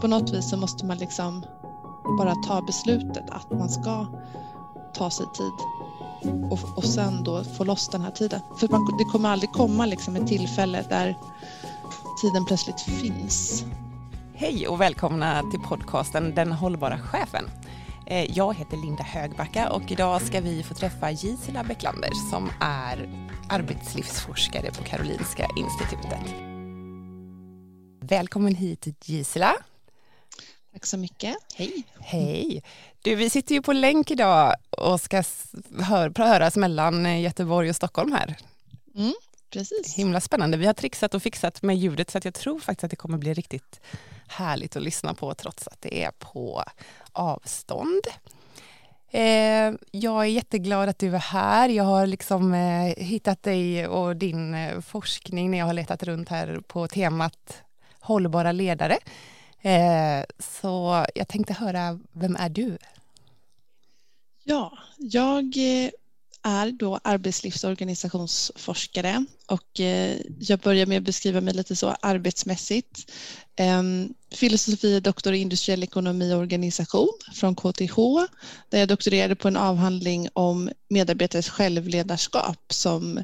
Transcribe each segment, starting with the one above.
på något vis så måste man liksom bara ta beslutet att man ska ta sig tid och, och sen då få loss den här tiden. För man, det kommer aldrig komma liksom ett tillfälle där tiden plötsligt finns. Hej och välkomna till podcasten Den hållbara chefen. Eh, jag heter Linda Högbacka och idag ska vi få träffa Gisela Bäcklander som är arbetslivsforskare på Karolinska institutet. Välkommen hit Gisela. Tack så mycket. Hej. Hej. Du, vi sitter ju på länk idag och ska hör, höras mellan Göteborg och Stockholm här. Mm, precis. Himla spännande. Vi har trixat och fixat med ljudet så att jag tror faktiskt att det kommer bli riktigt härligt att lyssna på trots att det är på avstånd. Eh, jag är jätteglad att du är här. Jag har liksom eh, hittat dig och din eh, forskning när jag har letat runt här på temat hållbara ledare. Eh, så jag tänkte höra, vem är du? Ja, jag eh, är då arbetslivsorganisationsforskare och eh, jag börjar med att beskriva mig lite så arbetsmässigt. Ehm, Filosofie doktor i industriell ekonomi och organisation från KTH där jag doktorerade på en avhandling om medarbetares självledarskap som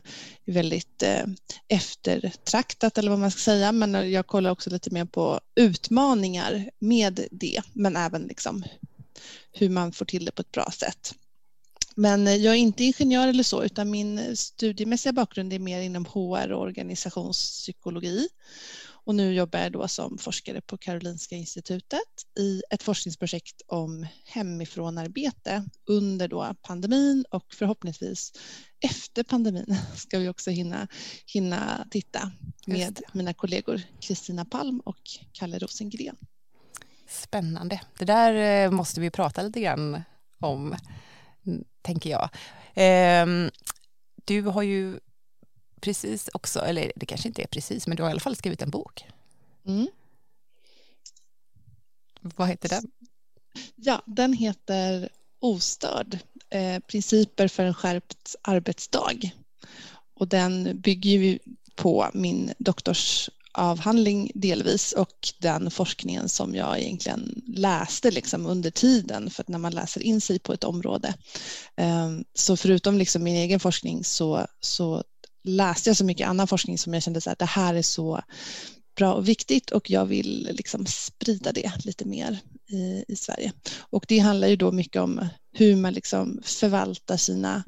är väldigt eh, eftertraktat eller vad man ska säga men jag kollar också lite mer på utmaningar med det men även liksom hur man får till det på ett bra sätt. Men eh, jag är inte ingenjör eller så, utan min studiemässiga bakgrund är mer inom HR och organisationspsykologi. Och nu jobbar jag då som forskare på Karolinska institutet i ett forskningsprojekt om hemifrånarbete under då pandemin och förhoppningsvis efter pandemin ska vi också hinna, hinna titta med mina kollegor Kristina Palm och Kalle Rosengren. Spännande. Det där eh, måste vi prata lite grann om tänker jag. Eh, du har ju precis också, eller det kanske inte är precis, men du har i alla fall skrivit en bok. Mm. Vad heter den? Ja, den heter Ostörd, eh, principer för en skärpt arbetsdag. Och den bygger ju på min doktors avhandling delvis och den forskningen som jag egentligen läste liksom under tiden för att när man läser in sig på ett område. Ehm, så förutom liksom min egen forskning så, så läste jag så mycket annan forskning som jag kände att det här är så bra och viktigt och jag vill liksom sprida det lite mer i, i Sverige. Och det handlar ju då mycket om hur man liksom förvaltar sina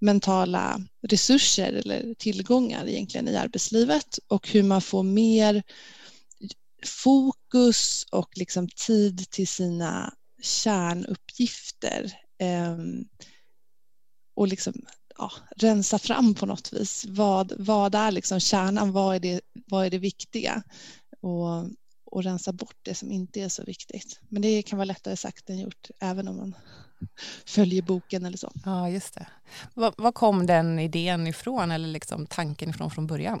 mentala resurser eller tillgångar egentligen i arbetslivet och hur man får mer fokus och liksom tid till sina kärnuppgifter eh, och liksom ja, rensa fram på något vis. Vad, vad är liksom kärnan? Vad är det, vad är det viktiga? Och, och rensa bort det som inte är så viktigt. Men det kan vara lättare sagt än gjort, även om man följer boken eller så. Ja, just det. Var, var kom den idén ifrån eller liksom tanken ifrån från början?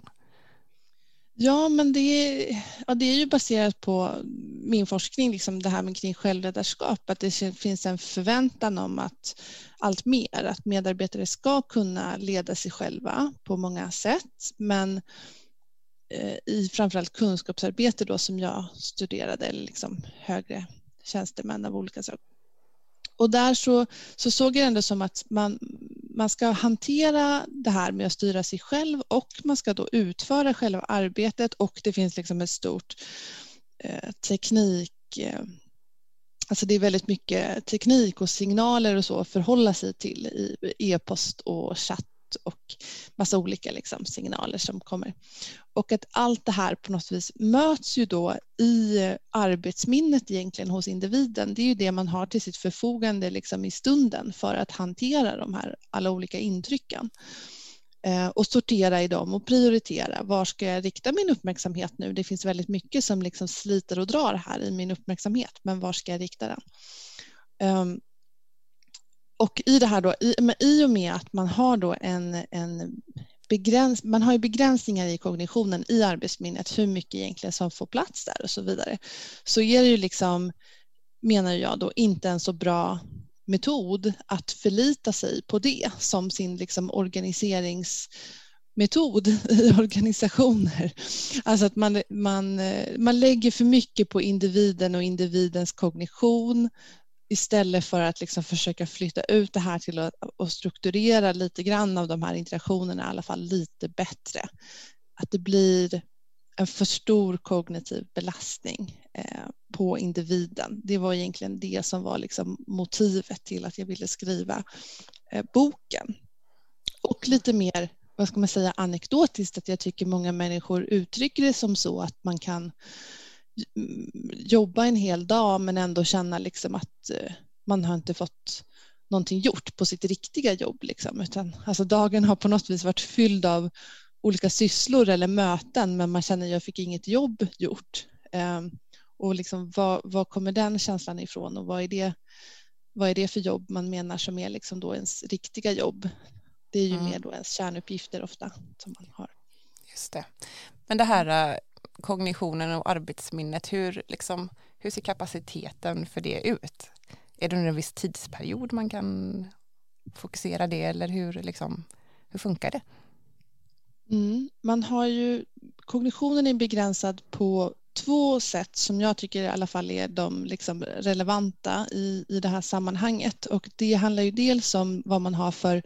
Ja, men det är, ja, det är ju baserat på min forskning, liksom det här med kring självledarskap, att det finns en förväntan om att allt mer, att medarbetare ska kunna leda sig själva på många sätt, men eh, i framförallt kunskapsarbete då som jag studerade, eller liksom högre tjänstemän av olika slag, och där så, så såg jag ändå som att man, man ska hantera det här med att styra sig själv och man ska då utföra själva arbetet och det finns liksom ett stort eh, teknik eh, Alltså det är väldigt mycket teknik och signaler och så att förhålla sig till i e-post och chatt och massa olika liksom signaler som kommer. Och att allt det här på något vis möts ju då i arbetsminnet egentligen hos individen. Det är ju det man har till sitt förfogande liksom i stunden för att hantera de här alla olika intrycken eh, och sortera i dem och prioritera. Var ska jag rikta min uppmärksamhet nu? Det finns väldigt mycket som liksom sliter och drar här i min uppmärksamhet, men var ska jag rikta den? Ehm, och i det här då, i, i och med att man har då en, en begräns, man har ju begränsningar i kognitionen i arbetsminnet, hur mycket egentligen som får plats där och så vidare, så är det ju liksom, menar jag då, inte en så bra metod att förlita sig på det som sin liksom organiserings metod i organisationer. Alltså att man, man, eh, man lägger för mycket på individen och individens kognition istället för att liksom försöka flytta ut det här till att och strukturera lite grann av de här interaktionerna i alla fall lite bättre. Att det blir en för stor kognitiv belastning eh, på individen. Det var egentligen det som var liksom motivet till att jag ville skriva eh, boken. Och lite mer, vad ska man säga, anekdotiskt att jag tycker många människor uttrycker det som så att man kan jobba en hel dag men ändå känna liksom att eh, man har inte fått någonting gjort på sitt riktiga jobb. Liksom. Utan, alltså dagen har på något vis varit fylld av olika sysslor eller möten men man känner att jag fick inget jobb gjort. Um, och liksom, var, var kommer den känslan ifrån och vad är det, vad är det för jobb man menar som är liksom då ens riktiga jobb? Det är ju mm. mer då ens kärnuppgifter ofta som man har. Just det. Men det här äh, kognitionen och arbetsminnet, hur, liksom, hur ser kapaciteten för det ut? Är det under en viss tidsperiod man kan fokusera det eller hur, liksom, hur funkar det? Mm. Man har ju, kognitionen är begränsad på två sätt som jag tycker i alla fall är de liksom relevanta i, i det här sammanhanget. Och det handlar ju dels om vad man har för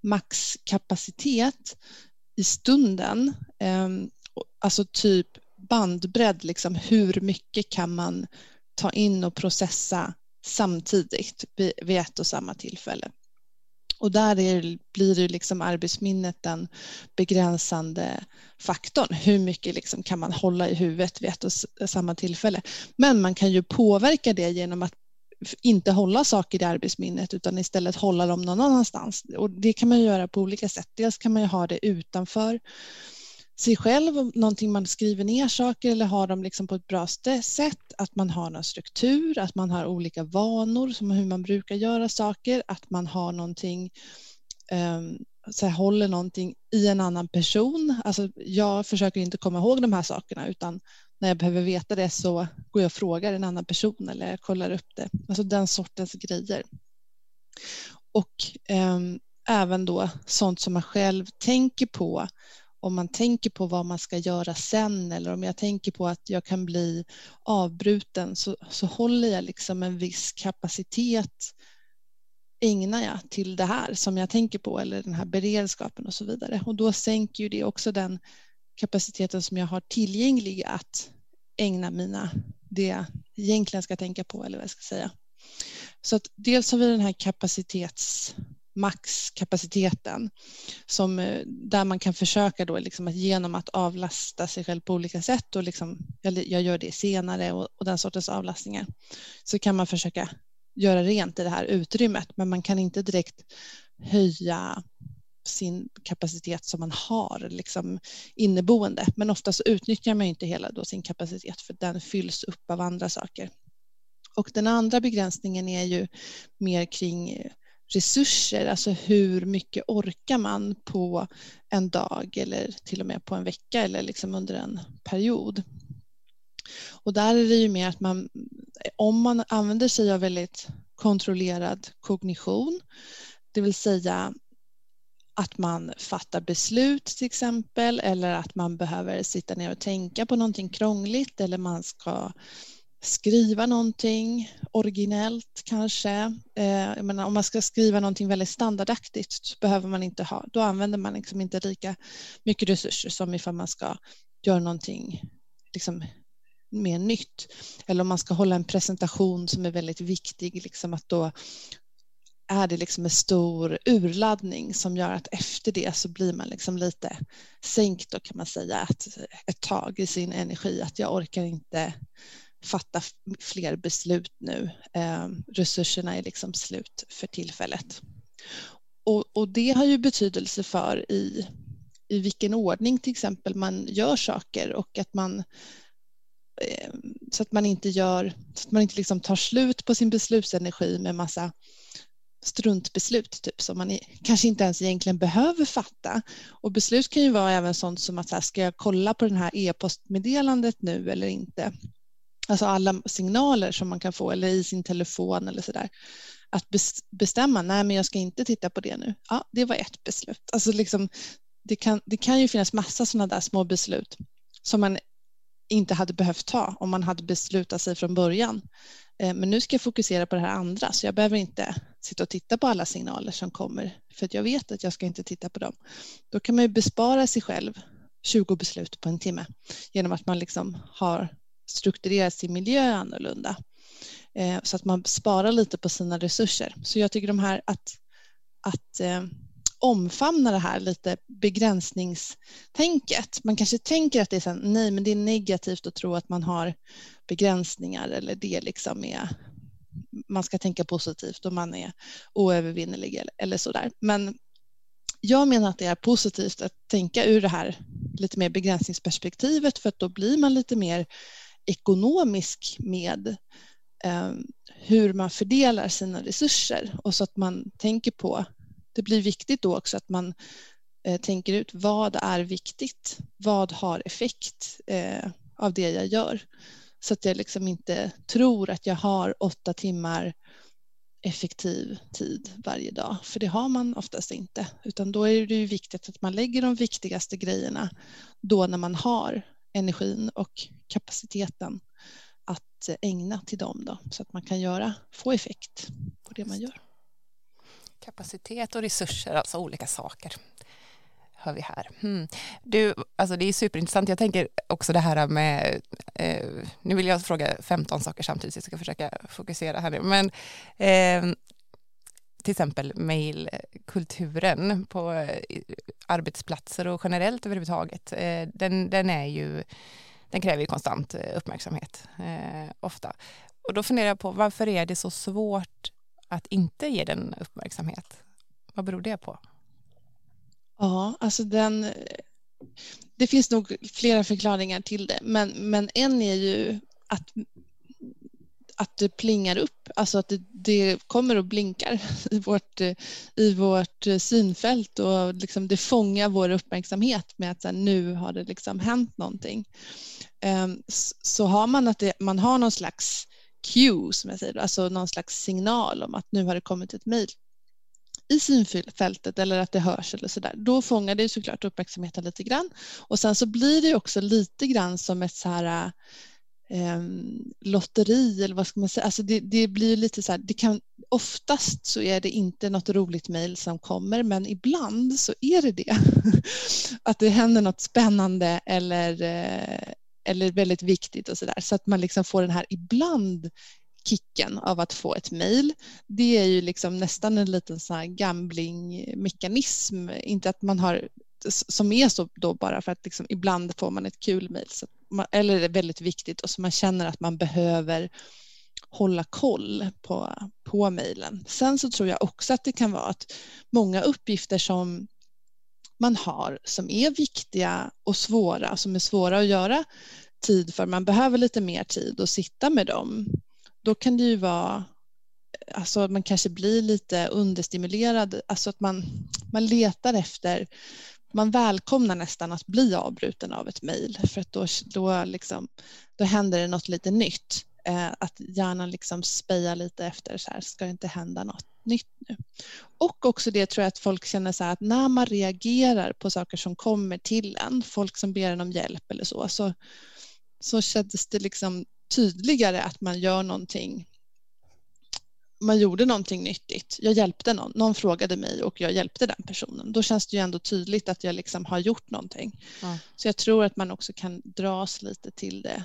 maxkapacitet i stunden. Ehm, alltså typ bandbredd, liksom hur mycket kan man ta in och processa samtidigt vid ett och samma tillfälle. Och där är, blir det liksom arbetsminnet den begränsande faktorn. Hur mycket liksom kan man hålla i huvudet vid ett och samma tillfälle? Men man kan ju påverka det genom att inte hålla saker i arbetsminnet utan istället hålla dem någon annanstans. Och det kan man göra på olika sätt. Dels kan man ju ha det utanför sig själv, någonting man skriver ner saker eller har dem liksom på ett bra sätt, att man har någon struktur, att man har olika vanor som hur man brukar göra saker, att man har någonting um, så här, håller någonting i en annan person. Alltså, jag försöker inte komma ihåg de här sakerna utan när jag behöver veta det så går jag och frågar en annan person eller jag kollar upp det. Alltså den sortens grejer. Och eh, även då sånt som man själv tänker på om man tänker på vad man ska göra sen eller om jag tänker på att jag kan bli avbruten så, så håller jag liksom en viss kapacitet ägnar jag till det här som jag tänker på eller den här beredskapen och så vidare. Och då sänker ju det också den kapaciteten som jag har tillgänglig att ägna mina, det jag egentligen ska tänka på eller vad jag ska säga. Så att dels har vi den här kapacitets maxkapaciteten som, eh, där man kan försöka då liksom att genom att avlasta sig själv på olika sätt och liksom, jag gör det senare och, och den sortens avlastningar så kan man försöka göra rent i det här utrymmet men man kan inte direkt höja sin kapacitet som man har liksom inneboende. Men ofta så utnyttjar man inte hela då sin kapacitet för den fylls upp av andra saker. Och den andra begränsningen är ju mer kring eh, resurser, alltså hur mycket orkar man på en dag eller till och med på en vecka eller liksom under en period. Och där är det ju mer att man, om man använder sig av väldigt kontrollerad kognition, det vill säga att man fattar beslut till exempel eller att man behöver sitta ner och tänka på någonting krångligt eller man ska skriva någonting originellt kanske. Eh, menar, om man ska skriva någonting väldigt standardaktigt behöver man inte ha, då använder man liksom inte lika mycket resurser som ifall man ska göra någonting liksom, mer nytt. Eller om man ska hålla en presentation som är väldigt viktig, liksom att då är det liksom en stor urladdning som gör att efter det så blir man liksom lite sänkt då kan man säga ett, ett tag i sin energi att jag orkar inte fatta fler beslut nu. Eh, resurserna är liksom slut för tillfället. Och, och, det har ju betydelse för i, i vilken ordning till exempel man gör saker och att man eh, så att man inte gör så att man inte liksom tar slut på sin beslutsenergi med massa struntbeslut typ som man kanske inte ens egentligen behöver fatta. Och beslut kan ju vara även sånt som att så här, ska jag kolla på den här e-postmeddelandet nu eller inte? Alltså alla signaler som man kan få eller i sin telefon eller sådär. Att bestämma, nej men jag ska inte titta på det nu. Ja, det var ett beslut. Alltså liksom, det kan, det kan ju finnas massa sådana där små beslut som man inte hade behövt ta om man hade beslutat sig från början. Eh, men nu ska jag fokusera på det här andra så jag behöver inte sitta och titta på alla signaler som kommer för att jag vet att jag ska inte titta på dem. Då kan man ju bespara sig själv 20 beslut på en timme genom att man liksom har strukturera sin miljö annorlunda eh, så att man sparar lite på sina resurser. Så jag tycker de här att, att eh, omfamna det här lite begränsningstänket. Man kanske tänker att det är så, nej men det är negativt att tro att man har begränsningar eller det liksom är man ska tänka positivt och man är oövervinnelig eller, eller sådär. Men jag menar att det är positivt att tänka ur det här lite mer begränsningsperspektivet för att då blir man lite mer ekonomisk med eh, hur man fördelar sina resurser och så att man tänker på det blir viktigt då också att man eh, tänker ut vad är viktigt? Vad har effekt eh, av det jag gör? Så att jag liksom inte tror att jag har åtta timmar effektiv tid varje dag, för det har man oftast inte, utan då är det ju viktigt att man lägger de viktigaste grejerna då när man har energin och kapaciteten att ägna till dem då, så att man kan göra, få effekt på det man gör. Kapacitet och resurser, alltså olika saker hör vi här. Hmm. Du, alltså det är superintressant. Jag tänker också det här med, eh, nu vill jag fråga 15 saker samtidigt, så jag ska försöka fokusera här nu. Men eh, till exempel mejlkulturen på eh, arbetsplatser och generellt överhuvudtaget, eh, den, den är ju, den kräver ju konstant eh, uppmärksamhet eh, ofta. Och då funderar jag på varför är det så svårt att inte ge den uppmärksamhet? Vad beror det på? Ja, alltså den... Det finns nog flera förklaringar till det, men, men en är ju att, att det plingar upp, alltså att det, det kommer och blinkar i vårt, eh, i vårt eh, synfält och liksom det fångar vår uppmärksamhet med att här, nu har det liksom hänt någonting. Ehm, så har man att det, man har någon slags cue, som jag säger, alltså någon slags signal om att nu har det kommit ett mejl i synfältet eller att det hörs eller sådär, då fångar det såklart uppmärksamheten lite grann. Och sen så blir det också lite grann som ett så här eh, lotteri eller vad ska man säga, alltså det, det blir lite så här, det kan, oftast så är det inte något roligt mejl som kommer men ibland så är det det. att det händer något spännande eller, eh, eller väldigt viktigt och sådär så att man liksom får den här ibland kicken av att få ett mejl. Det är ju liksom nästan en liten sån här gamblingmekanism, inte att man har som är så då bara för att liksom ibland får man ett kul mejl eller det är väldigt viktigt och så man känner att man behöver hålla koll på, på mejlen. Sen så tror jag också att det kan vara att många uppgifter som man har som är viktiga och svåra, som är svåra att göra tid för, man behöver lite mer tid att sitta med dem då kan det ju vara alltså man kanske blir lite understimulerad, alltså att man, man letar efter, man välkomnar nästan att bli avbruten av ett mejl för att då, då, liksom, då händer det något lite nytt. Eh, att hjärnan liksom spejar lite efter, så här, ska det inte hända något nytt nu? Och också det tror jag att folk känner så här att när man reagerar på saker som kommer till en, folk som ber en om hjälp eller så, så, så kändes det liksom tydligare att man gör någonting man gjorde någonting nyttigt. Jag hjälpte någon. Någon frågade mig och jag hjälpte den personen. Då känns det ju ändå tydligt att jag liksom har gjort någonting. Mm. Så jag tror att man också kan dras lite till det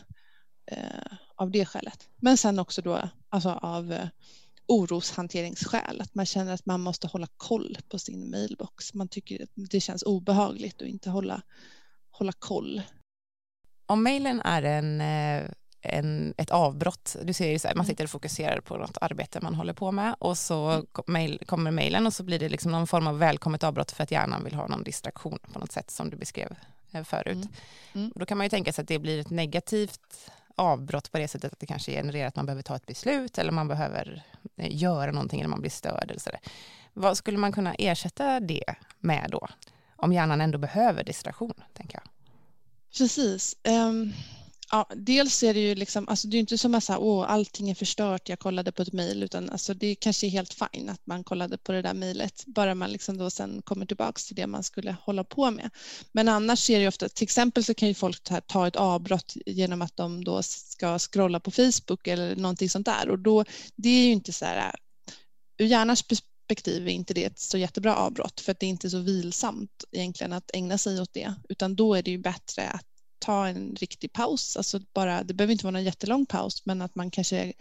eh, av det skälet. Men sen också då alltså av eh, oroshanteringsskäl. Att man känner att man måste hålla koll på sin mailbox. Man tycker att det känns obehagligt att inte hålla, hålla koll. Om mailen är en eh en, ett avbrott. Du ser ju så här, man mm. sitter och fokuserar på något arbete man håller på med och så mm. mail, kommer mejlen och så blir det liksom någon form av välkommet avbrott för att hjärnan vill ha någon distraktion på något sätt som du beskrev eh, förut. Mm. Mm. Då kan man ju tänka sig att det blir ett negativt avbrott på det sättet att det kanske genererar att man behöver ta ett beslut eller man behöver eh, göra någonting eller man blir störd eller. Vad skulle man kunna ersätta det med då? Om hjärnan ändå behöver distraktion, tänker jag. Precis. Um ja, dels är det ju liksom, alltså det är inte som att åh, allting är förstört, jag kollade på ett mejl, utan alltså det kanske är helt fint att man kollade på det där mejlet, bara man liksom då sen kommer tillbaks till det man skulle hålla på med. Men annars är det ju ofta, till exempel så kan ju folk ta, ta ett avbrott genom att de då ska scrolla på Facebook eller någonting sånt där och då, det är ju inte så här, ur hjärnans perspektiv är inte det ett så jättebra avbrott för att det är inte så vilsamt egentligen att ägna sig åt det, utan då är det ju bättre att ta en riktig paus. Alltså bara, det behöver inte vara någon jättelång paus men att man kanske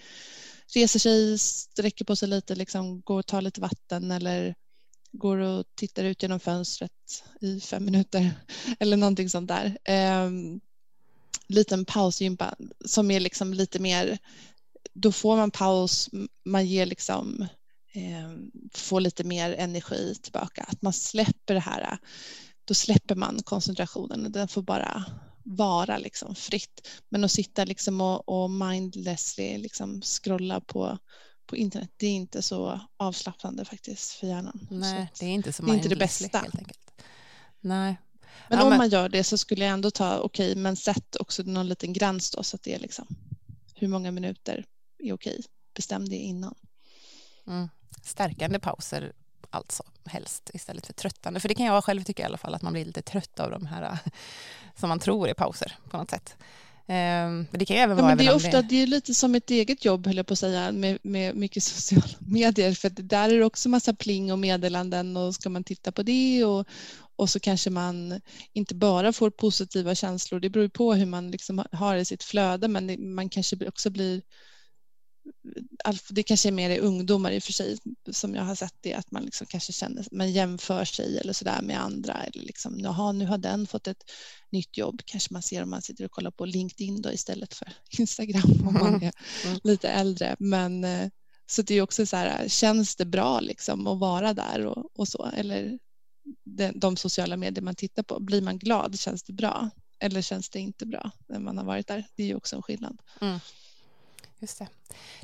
reser sig, sträcker på sig lite, liksom, går och tar lite vatten eller går och tittar ut genom fönstret i fem minuter eller någonting sånt där. Eh, liten pausgympa som är liksom lite mer, då får man paus, man ger liksom eh, får lite mer energi tillbaka, att man släpper det här, då släpper man koncentrationen, den får bara vara liksom fritt. Men att sitta liksom och, och mindlessly liksom scrolla på, på internet, det är inte så avslappnande faktiskt för hjärnan. Nej, så det är inte så det är inte det bästa. Helt enkelt. Nej. Men ja, om men... man gör det så skulle jag ändå ta, okej, okay, men sätt också någon liten gräns då så att det är liksom hur många minuter är okej. Okay. Bestäm det innan. Mm. Stärkande pauser alltså helst istället för tröttande. För det kan jag själv tycka i alla fall att man blir lite trött av de här som man tror är pauser på något sätt. Men det kan även ja, vara men det är ofta det är lite som ett eget jobb höll jag på att säga med, med mycket sociala medier för där är det också massa pling och meddelanden och ska man titta på det och, och så kanske man inte bara får positiva känslor. Det beror på hur man liksom har i sitt flöde men man kanske också blir det kanske är mer i ungdomar i och för sig som jag har sett det att man liksom kanske känner man jämför sig eller sådär med andra eller liksom jaha nu har den fått ett nytt jobb. Kanske man ser om man sitter och kollar på LinkedIn då istället för Instagram om man är mm. lite äldre. Men eh, så det är också så här känns det bra liksom att vara där och, och så? Eller de, de sociala medier man tittar på blir man glad? Känns det bra? Eller känns det inte bra när man har varit där? Det är ju också en skillnad. Mm. Just det.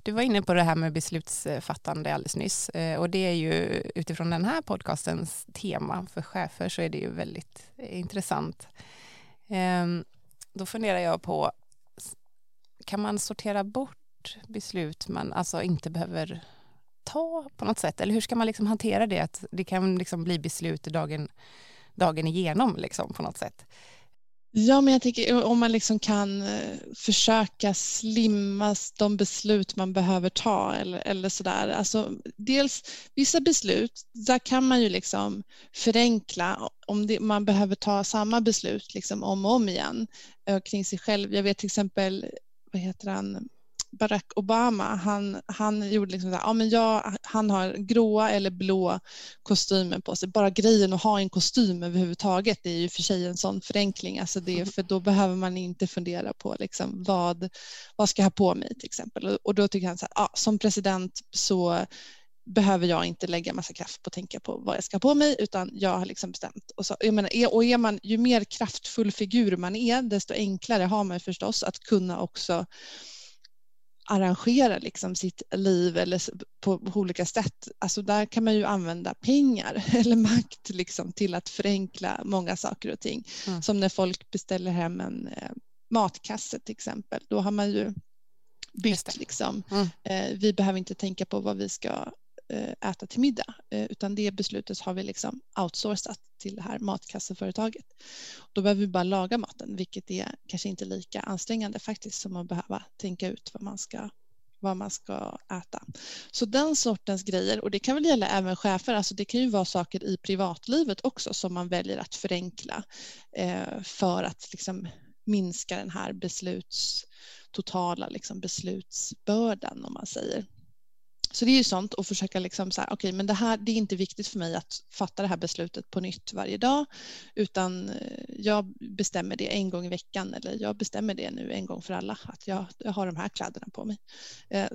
Du var inne på det här med beslutsfattande alldeles nyss eh, och det är ju utifrån den här podcastens tema för chefer så är det ju väldigt eh, intressant. Ehm, då funderar jag på, kan man sortera bort beslut man alltså inte behöver ta på något sätt? Eller hur ska man liksom hantera det? Att det kan liksom bli beslut dagen, dagen igenom liksom på något sätt. Ja, men jag tänker eh, om man liksom kan eh, försöka slimma de beslut man behöver ta eller, eller sådär. Alltså, dels vissa beslut, där kan man ju liksom förenkla om det, man behöver ta samma beslut liksom om och om igen eh, kring sig själv. Jag vet till exempel, vad heter han, Barack Obama, han, han gjorde liksom så här, ja men jag, han har gråa eller blå kostymer på sig. Bara grejen att ha en kostym överhuvudtaget är ju för sig en sån förenkling. Alltså det, för då behöver man inte fundera på liksom vad, vad ska jag ha på mig till exempel. Och då tycker han så här, ja, som president så behöver jag inte lägga massa kraft på att tänka på vad jag ska ha på mig utan jag har liksom bestämt. Och, så, jag menar, och är man, ju mer kraftfull figur man är desto enklare har man förstås att kunna också arrangera liksom sitt liv eller på, på, olika sätt. Alltså där kan man ju använda pengar eller makt liksom till att förenkla många saker och ting. Mm. Som när folk beställer hem en eh, matkasse till exempel. Då har man ju bytt liksom. Mm. Eh, vi behöver inte tänka på vad vi ska Eh, äta till middag eh, utan det beslutet har vi liksom outsourcat till det här matkasseföretaget. Då behöver vi bara laga maten vilket är kanske inte lika ansträngande faktiskt som att behöva tänka ut vad man ska vad man ska äta. Så den sortens grejer, och det kan väl gälla även chefer, alltså det kan ju vara saker i privatlivet också som man väljer att förenkla eh, för att liksom minska den här besluts, totala liksom beslutsbördan om man säger. Så det är ju sånt att försöka liksom så här, okej, okay, men det här, det är inte viktigt för mig att fatta det här beslutet på nytt varje dag, utan eh, jag bestämmer det en gång i veckan eller jag bestämmer det nu en gång för alla, att jag, jag har de här kläderna på mig. Eh,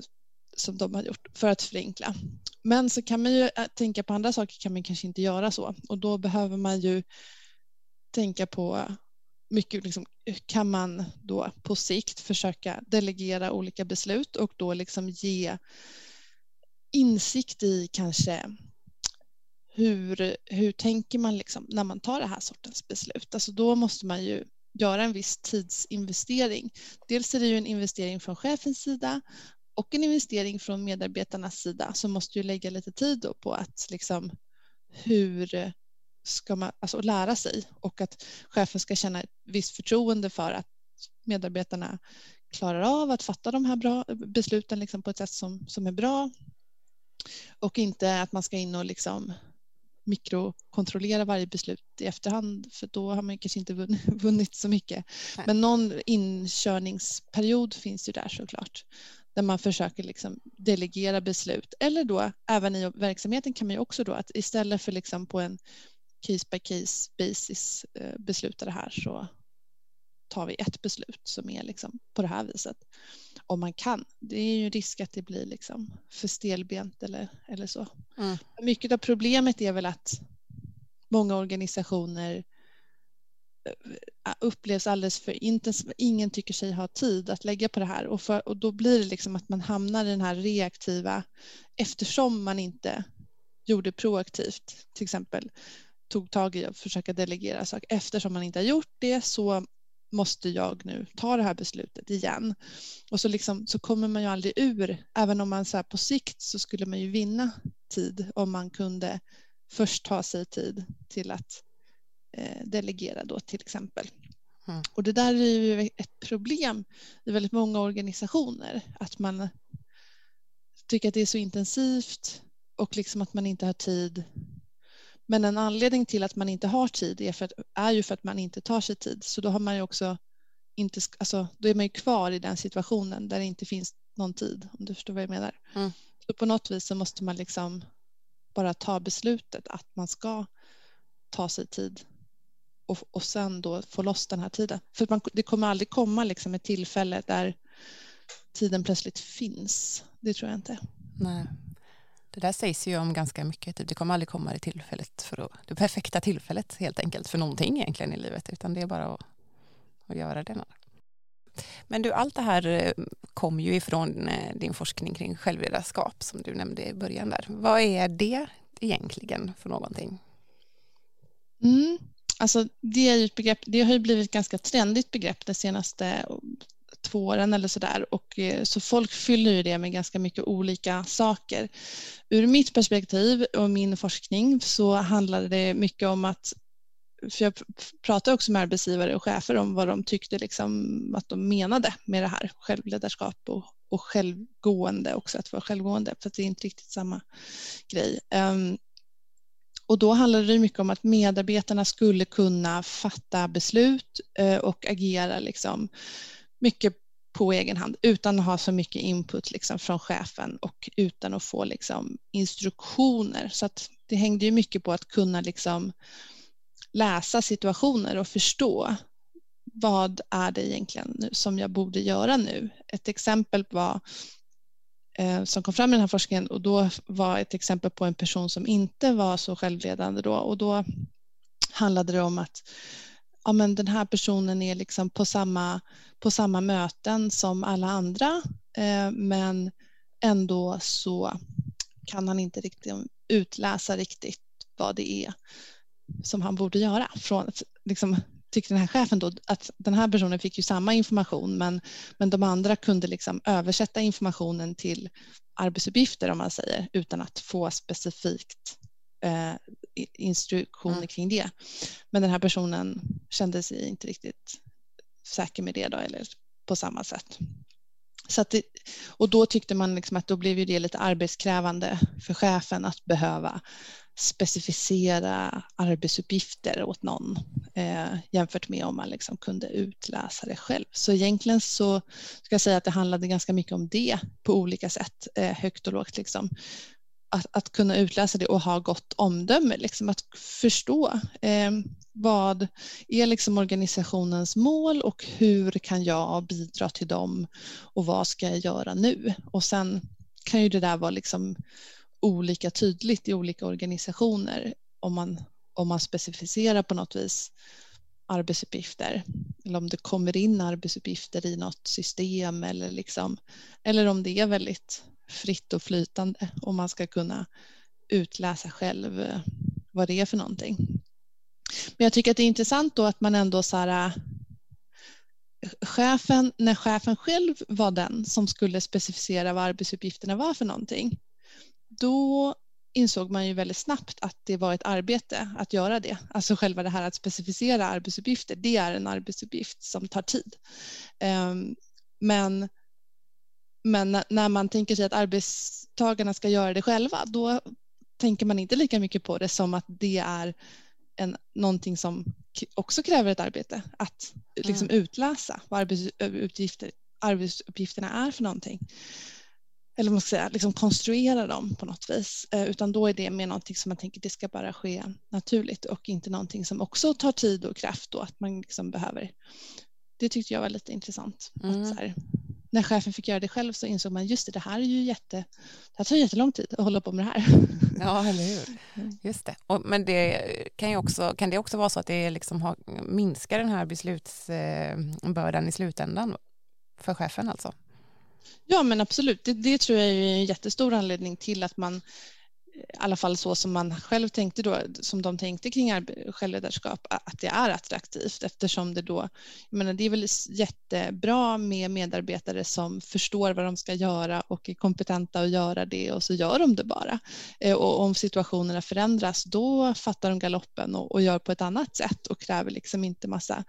som de har gjort för att förenkla. Men så kan man ju eh, tänka på andra saker kan man kanske inte göra så och då behöver man ju tänka på mycket liksom, kan man då på sikt försöka delegera olika beslut och då liksom ge insikt i kanske hur, hur tänker man liksom när man tar det här sortens beslut? Alltså då måste man ju göra en viss tidsinvestering. Dels är det ju en investering från chefens sida och en investering från medarbetarnas sida som måste ju lägga lite tid på att liksom hur ska man alltså lära sig och att chefen ska känna ett visst förtroende för att medarbetarna klarar av att fatta de här bra besluten liksom på ett sätt som, som är bra och inte att man ska in och liksom mikrokontrollera varje beslut i efterhand för då har man kanske inte vunnit så mycket. Nej. Men någon inkörningsperiod finns ju där såklart där man försöker liksom delegera beslut eller då även i verksamheten kan man ju också då att istället för liksom på en case by case basis eh, besluta det här så tar vi ett beslut som är liksom på det här viset. Om man kan. Det är ju risk att det blir liksom för stelbent eller, eller så. Mm. Mycket av problemet är väl att många organisationer eh, upplevs alldeles för intensivt. Ingen tycker sig ha tid att lägga på det här och, för, och då blir det liksom att man hamnar i den här reaktiva eftersom man inte gjorde proaktivt till exempel tog tag i att försöka delegera saker. Eftersom man inte har gjort det så måste jag nu ta det här beslutet igen? Och så, liksom, så kommer man ju aldrig ur, även om man så här, på sikt så skulle man ju vinna tid om man kunde först ta sig tid till att eh, delegera då till exempel. Mm. Och det där är ju ett problem i väldigt många organisationer, att man tycker att det är så intensivt och liksom att man inte har tid men en anledning till att man inte har tid är, för att, är ju för att man inte tar sig tid. Så då har man ju också inte, alltså, då är man ju kvar i den situationen där det inte finns någon tid, om du förstår vad jag menar. Mm. Så på något vis så måste man liksom bara ta beslutet att man ska ta sig tid och, och sen då få loss den här tiden. För man, det kommer aldrig komma liksom ett tillfälle där tiden plötsligt finns. Det tror jag inte. Nej. Det där sägs ju om ganska mycket. Typ, det kommer aldrig komma det tillfället för att, det perfekta tillfället helt enkelt för någonting egentligen i livet utan det är bara att, att göra det. Men du, allt det här eh, kom ju ifrån eh, din forskning kring självledarskap som du nämnde i början där. Vad är det egentligen för någonting? Mm. Alltså det, är ett begrepp, det har ju blivit ett ganska trendigt begrepp de senaste två åren eller sådär och eh, så folk fyller ju det med ganska mycket olika saker. Ur mitt perspektiv och min forskning så handlade det mycket om att för jag pratade också med arbetsgivare och chefer om vad de tyckte liksom att de menade med det här självledarskap och, och självgående också, att vara självgående, för att det är inte riktigt samma grej. Um, och då handlade det mycket om att medarbetarna skulle kunna fatta beslut uh, och agera liksom mycket på egen hand utan att ha så mycket input liksom från chefen och utan att få liksom instruktioner. Så att det hängde ju mycket på att kunna liksom läsa situationer och förstå vad är det egentligen nu som jag borde göra nu. Ett exempel var eh, som kom fram i den här forskningen och då var ett exempel på en person som inte var så självledande då och då handlade det om att ja, men den här personen är liksom på samma, på samma möten som alla andra eh, men ändå så kan han inte riktigt utläsa riktigt vad det är som han borde göra. Från, liksom, tyckte den här chefen då att den här personen fick ju samma information men, men de andra kunde liksom översätta informationen till arbetsuppgifter om man säger utan att få specifikt eh, instruktioner mm. kring det. Men den här personen kände sig inte riktigt säker med det då, eller på samma sätt. Så det, och då tyckte man liksom att då blev det lite arbetskrävande för chefen att behöva specificera arbetsuppgifter åt någon eh, jämfört med om man liksom kunde utläsa det själv. Så egentligen så ska jag säga att det handlade ganska mycket om det på olika sätt, eh, högt och lågt. Liksom att, att, kunna utläsa det och ha gott omdöme, liksom att förstå eh, vad är liksom organisationens mål och hur kan jag bidra till dem och vad ska jag göra nu? Och sen kan ju det där vara liksom olika tydligt i olika organisationer om man, om man specificerar på något vis arbetsuppgifter eller om det kommer in arbetsuppgifter i något system eller, liksom, eller om det är väldigt fritt och flytande och man ska kunna utläsa själv eh, vad det är för någonting. Men jag tycker att det är intressant då att man ändå så här, eh, chefen, när chefen själv var den som skulle specificera vad arbetsuppgifterna var för någonting, då insåg man ju väldigt snabbt att det var ett arbete att göra det. Alltså själva det här att specificera arbetsuppgifter, det är en arbetsuppgift som tar tid. Ehm, men, men när man tänker sig att arbetstagarna ska göra det själva, då tänker man inte lika mycket på det som att det är en, någonting som också kräver ett arbete. Att liksom mm. utläsa vad arbetsuppgifter, arbetsuppgifterna är för någonting eller man ska säga, liksom konstruera dem på något vis. Eh, utan då är det mer någonting som man tänker det ska bara ske naturligt och inte någonting som också tar tid och kraft och att man liksom behöver. Det tyckte jag var lite intressant. Mm. Att så här, när chefen fick göra det själv så insåg man just det, det här är ju jätte, det här tar jättelång tid att hålla på med det här. Ja, eller hur. Just det. Och, men det kan, ju också, kan det också vara så att det liksom har, minskar den här beslutsbördan i slutändan för chefen alltså? Ja men absolut, det, det, tror jag är en jättestor anledning till att man i alla fall så som man själv tänkte då, som de tänkte kring självledarskap, att det är attraktivt eftersom det då, jag menar det är väl jättebra med medarbetare som förstår vad de ska göra och är kompetenta att göra det och så gör de det bara. Eh, och om situationerna förändras då fattar de galoppen och, och gör på ett annat sätt och kräver liksom inte massa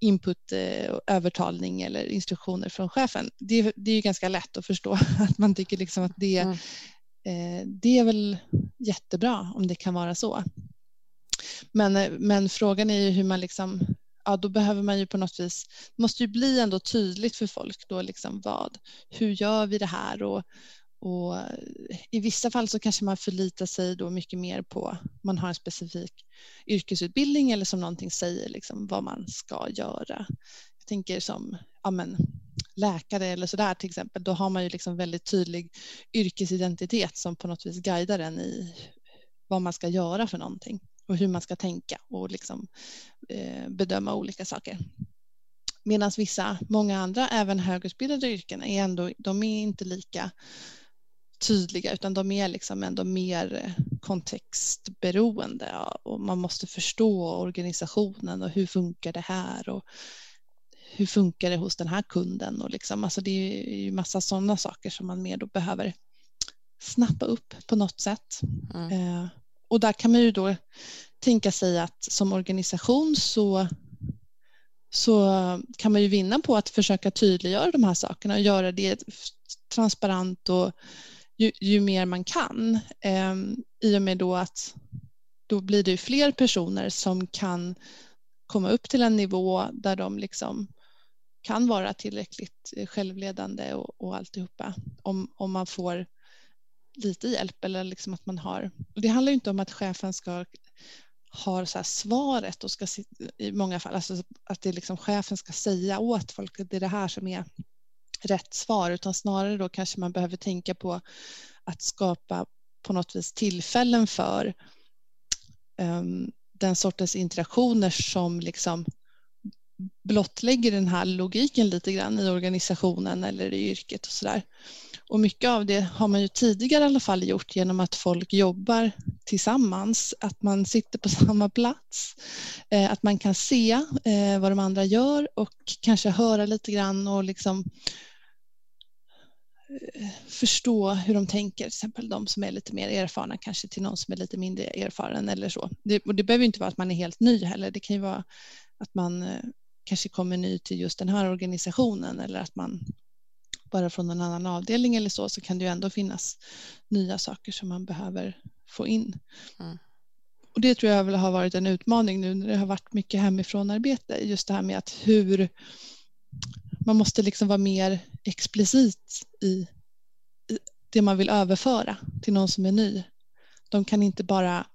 input, eh, övertalning eller instruktioner från chefen. Det, det är ju ganska lätt att förstå att man tycker liksom att det, mm. Eh, det är väl jättebra om det kan vara så. Men, eh, men frågan är ju hur man liksom ja, då behöver man ju på något vis, det måste ju bli ändå tydligt för folk då liksom vad, hur gör vi det här och, och eh, i vissa fall så kanske man förlitar sig då mycket mer på man har en specifik yrkesutbildning eller som någonting säger liksom vad man ska göra. Jag tänker som ja men, läkare eller sådär till exempel, då har man ju liksom väldigt tydlig yrkesidentitet som på något vis guidar en i vad man ska göra för någonting och hur man ska tänka och liksom, eh, bedöma olika saker. Medan vissa, många andra, även högutbildade yrken, är ändå, de är inte lika tydliga utan de är liksom ändå mer eh, kontextberoende och man måste förstå organisationen och hur funkar det här och hur funkar det hos den här kunden och liksom, alltså det är ju massa sådana saker som man mer då behöver snappa upp på något sätt. Mm. Eh, och där kan man ju då tänka sig att som organisation så så kan man ju vinna på att försöka tydliggöra de här sakerna och göra det transparent och ju, ju mer man kan. Eh, I och med då att då blir det fler personer som kan komma upp till en nivå där de liksom kan vara tillräckligt eh, självledande och, och alltihopa. Om, om man får lite hjälp eller liksom att man har. Det handlar inte om att chefen ska ha så svaret och ska i många fall, alltså att det liksom chefen ska säga åt folk att det är det här som är rätt svar utan snarare då kanske man behöver tänka på att skapa på något vis tillfällen för um, den sortens interaktioner som liksom blottlägger den här logiken lite grann i organisationen eller i yrket och sådär. Och mycket av det har man ju tidigare i alla fall gjort genom att folk jobbar tillsammans, att man sitter på samma plats, eh, att man kan se eh, vad de andra gör och kanske höra lite grann och liksom eh, förstå hur de tänker, till exempel de som är lite mer erfarna kanske till någon som är lite mindre erfaren eller så. Det, och det behöver inte vara att man är helt ny heller, det kan ju vara att man kanske kommer ny till just den här organisationen eller att man bara från en annan avdelning eller så, så kan det ju ändå finnas nya saker som man behöver få in. Mm. Och det tror jag väl har varit en utmaning nu när det har varit mycket hemifrån arbete, just det här med att hur man måste liksom vara mer explicit i det man vill överföra till någon som är ny. De kan inte bara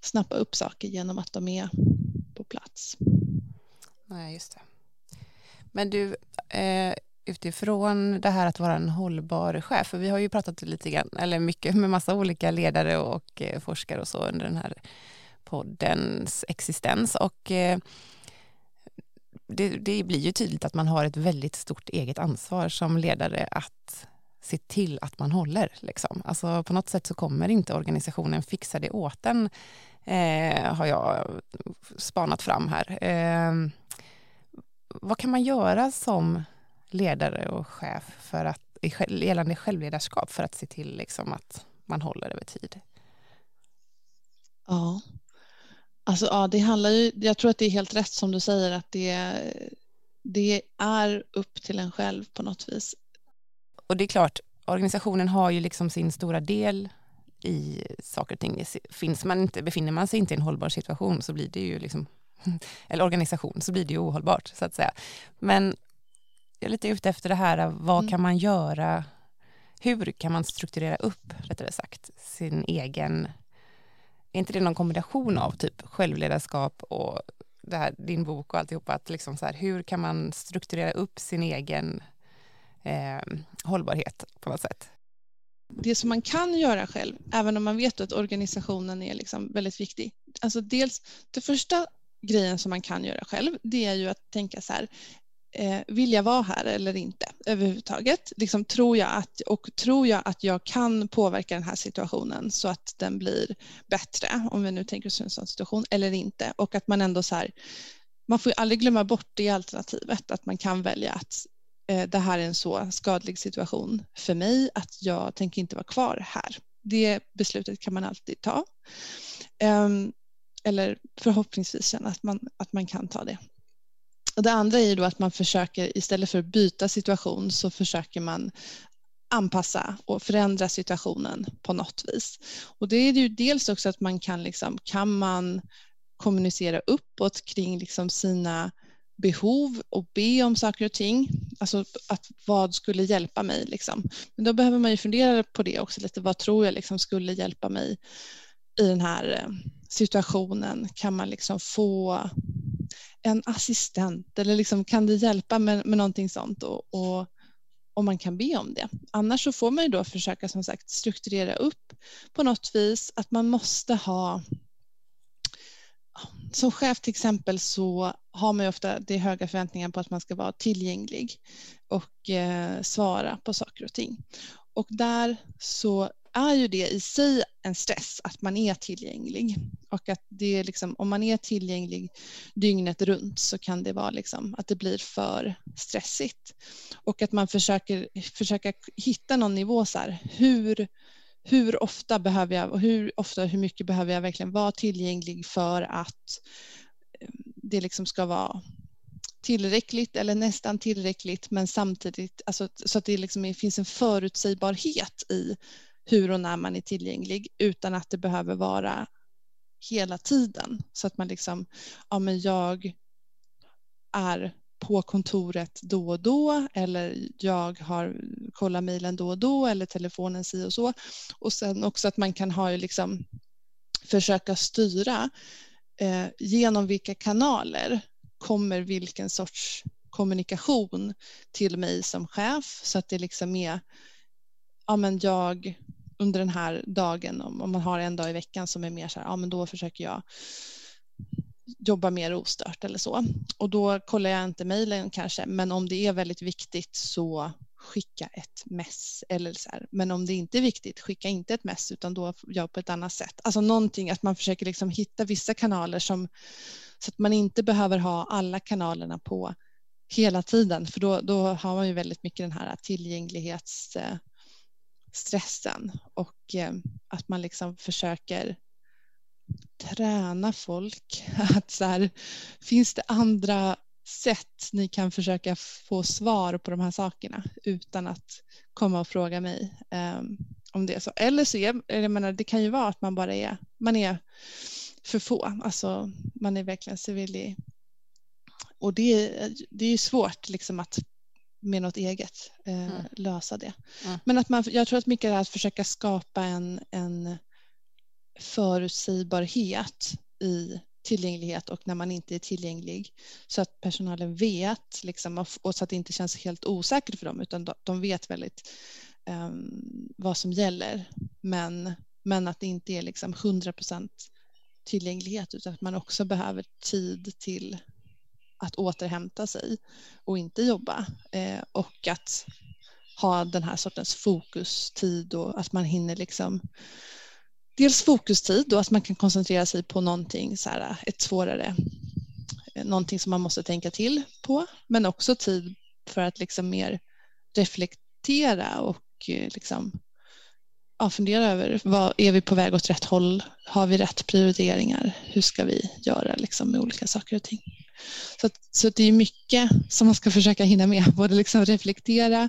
snappa upp saker genom att de är på plats. Nej, just det. Men du, eh, utifrån det här att vara en hållbar chef, för vi har ju pratat lite grann, eller mycket med massa olika ledare och eh, forskare och så under den här poddens existens och eh, det, det, blir ju tydligt att man har ett väldigt stort eget ansvar som ledare att se till att man håller. Liksom. Alltså, på något sätt så kommer inte organisationen fixa det åt en, eh, har jag spanat fram här. Eh, vad kan man göra som ledare och chef för att, gällande självledarskap för att se till liksom att man håller över tid? Ja, alltså, ja det handlar ju, jag tror att det är helt rätt som du säger att det, det är upp till en själv på något vis. Och det är klart, organisationen har ju liksom sin stora del i saker och ting. Finns man inte, befinner man sig inte i en hållbar situation så blir det ju liksom, eller organisation, så blir det ju ohållbart så att säga. Men jag är lite ute efter det här, vad mm. kan man göra, hur kan man strukturera upp, rättare sagt, sin egen, är inte det någon kombination av typ självledarskap och här, din bok och alltihopa, att liksom så här, hur kan man strukturera upp sin egen eh, hållbarhet på något sätt? det som man kan göra själv, även om man vet att organisationen är liksom väldigt viktig. Alltså dels, det första grejen som man kan göra själv, det är ju att tänka så här, eh, vill jag vara här eller inte överhuvudtaget? Liksom, tror jag att, och tror jag att jag kan påverka den här situationen så att den blir bättre, om vi nu tänker oss en sån situation, eller inte? Och att man ändå så här, man får ju aldrig glömma bort det alternativet, att man kan välja att Eh, det här är en så skadlig situation för mig att jag tänker inte vara kvar här. Det beslutet kan man alltid ta. Ehm, eller förhoppningsvis känna att man, att man kan ta det. Och det andra är då att man försöker istället för att byta situation så försöker man anpassa och förändra situationen på något vis. Och det är ju dels också att man kan, liksom, kan man kommunicera uppåt kring liksom sina behov och be om saker och ting. Alltså att vad skulle hjälpa mig liksom. Men då behöver man ju fundera på det också lite. Vad tror jag liksom skulle hjälpa mig i den här eh, situationen? Kan man liksom få en assistent eller liksom kan det hjälpa med, med någonting sånt och, och om man kan be om det. Annars så får man ju då försöka som sagt strukturera upp på något vis att man måste ha som chef till exempel så har man ju ofta det höga förväntningar på att man ska vara tillgänglig och eh, svara på saker och ting. Och där så är ju det i sig en stress att man är tillgänglig och att det är liksom, om man är tillgänglig dygnet runt så kan det vara liksom att det blir för stressigt och att man försöker försöka hitta någon nivå så här, hur hur ofta behöver jag och hur ofta hur mycket behöver jag verkligen vara tillgänglig för att det liksom ska vara tillräckligt eller nästan tillräckligt men samtidigt alltså, så att det liksom finns en förutsägbarhet i hur och när man är tillgänglig utan att det behöver vara hela tiden så att man liksom, ja men jag är på kontoret då och då eller jag har kollat mejlen då och då eller telefonen si och så. Och sen också att man kan ha liksom försöka styra eh, genom vilka kanaler kommer vilken sorts kommunikation till mig som chef så att det liksom är ja men jag under den här dagen om, om man har en dag i veckan som är mer så här ja men då försöker jag jobba mer ostört eller så. Och då kollar jag inte mejlen kanske, men om det är väldigt viktigt så skicka ett mess. Eller så här. Men om det inte är viktigt, skicka inte ett mess utan då gör på ett annat sätt. Alltså någonting att man försöker liksom hitta vissa kanaler som så att man inte behöver ha alla kanalerna på hela tiden för då, då har man ju väldigt mycket den här tillgänglighetsstressen eh, och eh, att man liksom försöker träna folk. Att så här, finns det andra sätt ni kan försöka få svar på de här sakerna utan att komma och fråga mig um, om det så. Eller så är, jag menar, det kan ju vara att man bara är, man är för få, alltså man är verkligen civillig. Och det, det är ju svårt liksom att med något eget eh, mm. lösa det. Mm. Men att man, jag tror att mycket är att försöka skapa en, en förutsägbarhet i tillgänglighet och när man inte är tillgänglig så att personalen vet liksom, och så att det inte känns helt osäkert för dem utan de vet väldigt um, vad som gäller. Men, men att det inte är liksom 100% tillgänglighet utan att man också behöver tid till att återhämta sig och inte jobba eh, och att ha den här sortens fokustid och att man hinner liksom dels fokustid, och att man kan koncentrera sig på någonting, så här, ett svårare eh, någonting som man måste tänka till på, men också tid för att liksom mer reflektera och eh, liksom, ja, fundera över vad är vi på väg åt rätt håll? Har vi rätt prioriteringar? Hur ska vi göra liksom, med olika saker och ting? Så, så det är mycket som man ska försöka hinna med, både liksom reflektera,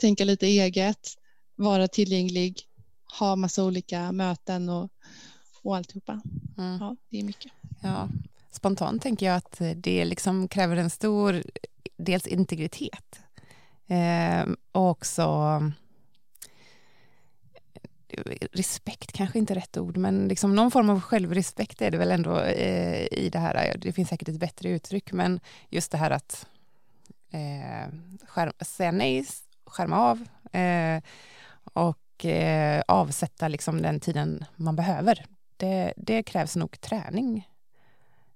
tänka lite eget, vara tillgänglig, ha massa olika möten och, och alltihopa. Mm. Ja, det är mycket. Ja, spontant tänker jag att det liksom kräver en stor dels integritet eh, och också respekt kanske inte rätt ord, men liksom någon form av självrespekt är det väl ändå eh, i det här. Det finns säkert ett bättre uttryck, men just det här att eh, skärm, säga nej, skärma av eh, och eh, avsätta liksom den tiden man behöver. Det, det krävs nog träning.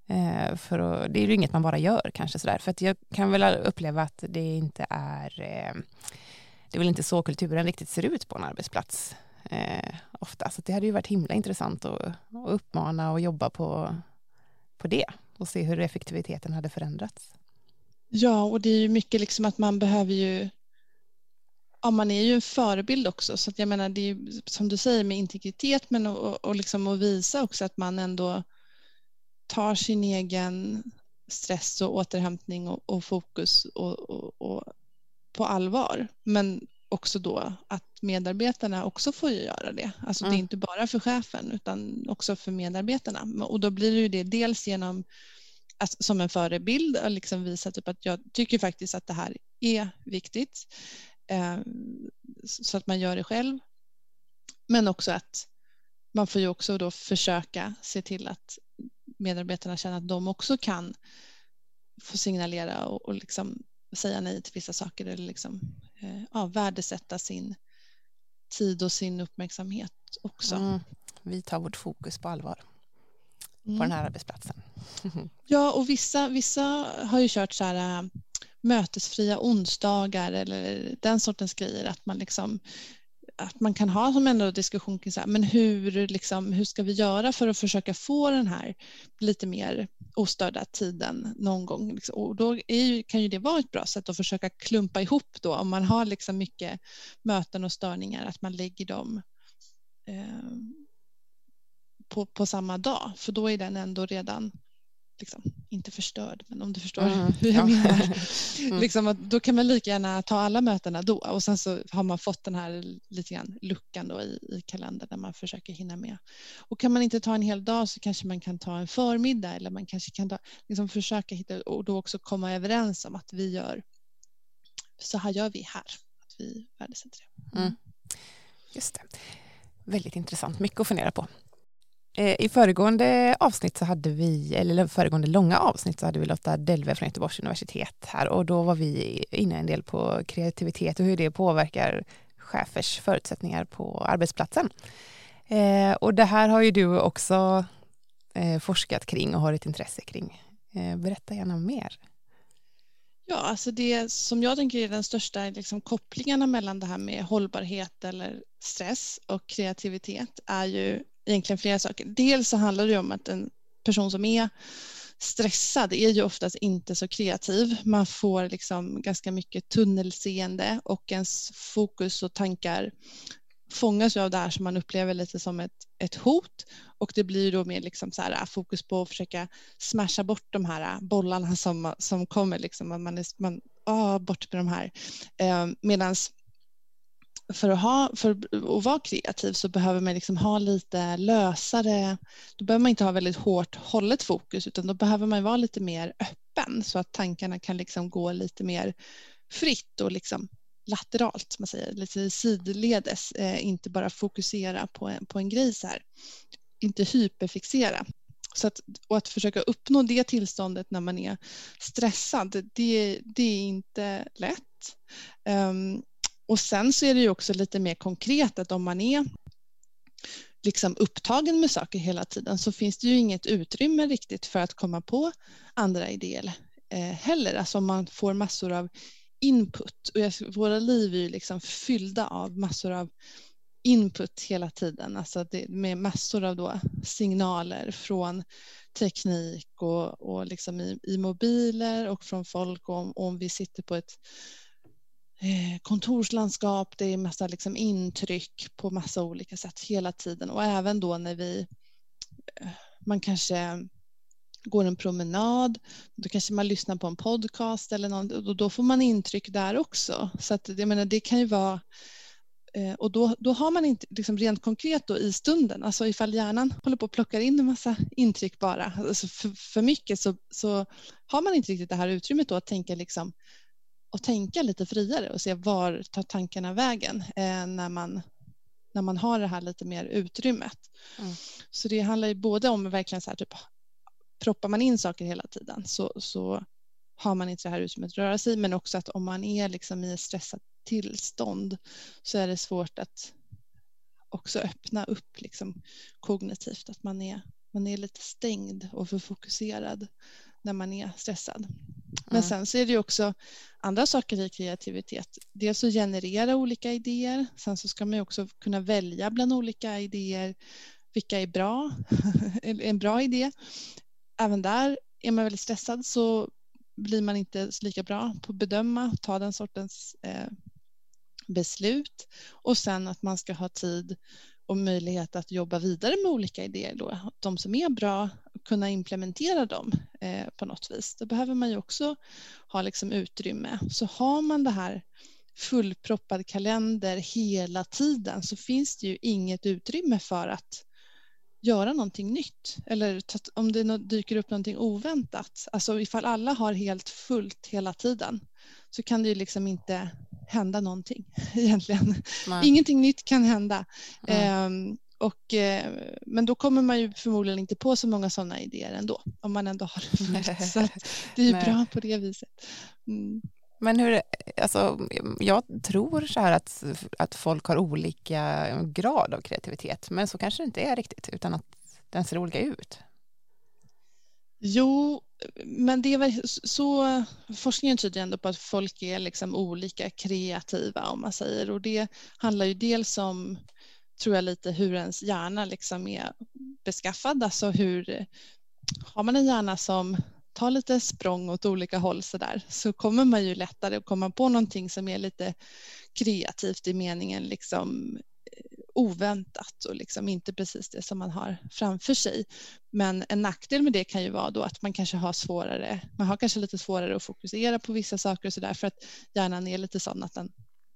Eh, för att, det är ju inget man bara gör kanske sådär, för att jag kan väl uppleva att det inte är eh, det är väl inte så kulturen riktigt ser ut på en arbetsplats eh, ofta. Så det hade ju varit himla intressant att, att uppmana och jobba på, på det och se hur effektiviteten hade förändrats. Ja, och det är ju mycket liksom att man behöver ju Ja, man är ju en förebild också, så att jag menar det är ju, som du säger med integritet men och, och liksom att visa också att man ändå tar sin egen stress och återhämtning och, och fokus och, och, på allvar. Men också då att medarbetarna också får göra det. Alltså mm. det är mm. inte bara för chefen utan också för medarbetarna. Och då blir det ju det dels genom alltså, som en förebild och liksom visa typ att jag tycker faktiskt att det här är viktigt. Eh, så att man gör det själv. Men också att man får ju också då försöka se till att medarbetarna känner att de också kan få signalera och, och liksom säga nej till vissa saker eller liksom, eh, ja, värdesätta sin tid och sin uppmärksamhet också. Mm. Vi tar vårt fokus på allvar på mm. den här arbetsplatsen. ja, och vissa, vissa har ju kört så här äh, mötesfria onsdagar eller den sortens grejer, att man liksom att man kan ha som ändå diskussion kring så här, men hur, liksom, hur ska vi göra för att försöka få den här lite mer ostörda tiden någon gång. Liksom. Och då ju, kan ju det vara ett bra sätt att försöka klumpa ihop då om man har liksom mycket möten och störningar, att man lägger dem eh, på, på samma dag, för då är den ändå redan liksom, inte förstörd, men om du förstår mm, hur jag ja. menar. mm. liksom att då kan man lika gärna ta alla mötena då och sen så har man fått den här lite grann luckan då i, i kalendern där man försöker hinna med. Och kan man inte ta en hel dag så kanske man kan ta en förmiddag eller man kanske kan ta, liksom försöka hitta och då också komma överens om att vi gör så här gör vi här, att vi värdesätter det. Mm. Just det. Väldigt intressant, mycket att fundera på. Eh, I föregående avsnitt så hade vi, eller föregående långa avsnitt så hade vi Lotta Delve från Göteborgs universitet här och då var vi inne en del på kreativitet och hur det påverkar chefers förutsättningar på arbetsplatsen. Eh, och det här har ju du också eh, forskat kring och har ett intresse kring. Eh, berätta gärna mer. Ja, alltså det som jag tänker är den största liksom, kopplingarna mellan det här med hållbarhet eller stress och kreativitet är ju egentligen flera saker. Dels så handlar det om att en person som är stressad är ju oftast inte så kreativ. Man får liksom ganska mycket tunnelseende och ens fokus och tankar fångas av det här som man upplever lite som ett, ett hot och det blir då mer liksom så här, ah, fokus på att försöka smasha bort de här ah, bollarna som, som kommer. Liksom, man är, man, oh, bort med de här. Eh, Medan för att, ha, för att vara kreativ så behöver man liksom ha lite lösare, då behöver man inte ha väldigt hårt hållet fokus utan då behöver man vara lite mer öppen så att tankarna kan liksom gå lite mer fritt och liksom lateralt, man säger, lite sidledes, eh, inte bara fokusera på en, på en grej så här. Inte hyperfixera. Så att, och att försöka uppnå det tillståndet när man är stressad, det, det är inte lätt. Um, och sen så är det ju också lite mer konkret att om man är liksom upptagen med saker hela tiden så finns det ju inget utrymme riktigt för att komma på andra idéer eh, heller. Alltså om man får massor av input och våra liv är ju liksom fyllda av massor av input hela tiden, alltså det, med massor av då signaler från teknik och, och liksom i, i mobiler och från folk om, om vi sitter på ett Eh, kontorslandskap, det är massa liksom intryck på massa olika sätt hela tiden och även då när vi eh, man kanske går en promenad, då kanske man lyssnar på en podcast eller något och då får man intryck där också. Så att, jag menar, det kan ju vara eh, och då, då har man inte liksom rent konkret då i stunden, alltså ifall hjärnan håller på och plockar in en massa intryck bara, alltså för, för mycket så, så har man inte riktigt det här utrymmet då att tänka liksom och tänka lite friare och se var tar tankarna vägen eh, när, man, när man har det här lite mer utrymmet. Mm. Så det handlar ju både om verkligen så här typ proppar man in saker hela tiden så, så har man inte det här utrymmet att röra sig men också att om man är liksom i ett stressat tillstånd så är det svårt att också öppna upp liksom kognitivt, att man är, man är lite stängd och för fokuserad när man är stressad. Men sen så är det också andra saker i kreativitet. Dels att generera olika idéer. Sen så ska man också kunna välja bland olika idéer. Vilka är bra? en bra idé. Även där är man väldigt stressad så blir man inte lika bra på att bedöma, ta den sortens eh, beslut och sen att man ska ha tid och möjlighet att jobba vidare med olika idéer då. De som är bra, kunna implementera dem eh, på något vis. Då behöver man ju också ha liksom utrymme. Så har man det här fullproppad kalender hela tiden så finns det ju inget utrymme för att göra någonting nytt eller om det dyker upp någonting oväntat. Alltså ifall alla har helt fullt hela tiden så kan det ju liksom inte hända någonting egentligen. Nej. Ingenting nytt kan hända. Mm. och, eh, men då kommer man ju förmodligen inte på så många sådana idéer ändå om man ändå har det Så det är ju bra på det viset. Mm. Men hur, alltså, jag tror så här att, att folk har olika grad av kreativitet, men så kanske det inte är riktigt, utan att den ser olika ut. Jo, men det är väl så, forskningen tyder ändå på att folk är liksom olika kreativa om man säger. Och det handlar ju dels om, tror jag lite hur ens hjärna liksom är beskaffad, alltså hur, har man en hjärna som tar lite språng åt olika håll så där så kommer man ju lättare att komma på någonting som är lite kreativt i meningen liksom oväntat och liksom inte precis det som man har framför sig. Men en nackdel med det kan ju vara då att man kanske har svårare, man har kanske lite svårare att fokusera på vissa saker och så där för att hjärnan är lite sån att den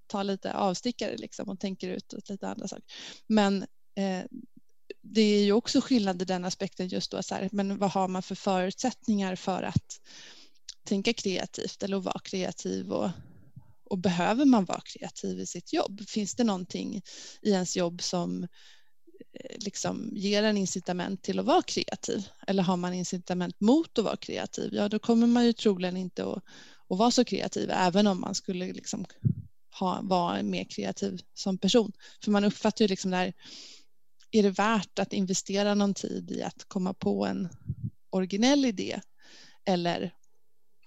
tar lite avstickare liksom och tänker ut lite andra saker. Men eh, det är ju också skillnad i den aspekten just då, så här, men vad har man för förutsättningar för att tänka kreativt eller att vara kreativ och och behöver man vara kreativ i sitt jobb? Finns det någonting i ens jobb som eh, liksom ger en incitament till att vara kreativ? Eller har man incitament mot att vara kreativ? Ja, då kommer man ju troligen inte att, att vara så kreativ, även om man skulle liksom ha, vara mer kreativ som person. För man uppfattar ju liksom där, är det värt att investera någon tid i att komma på en originell idé? Eller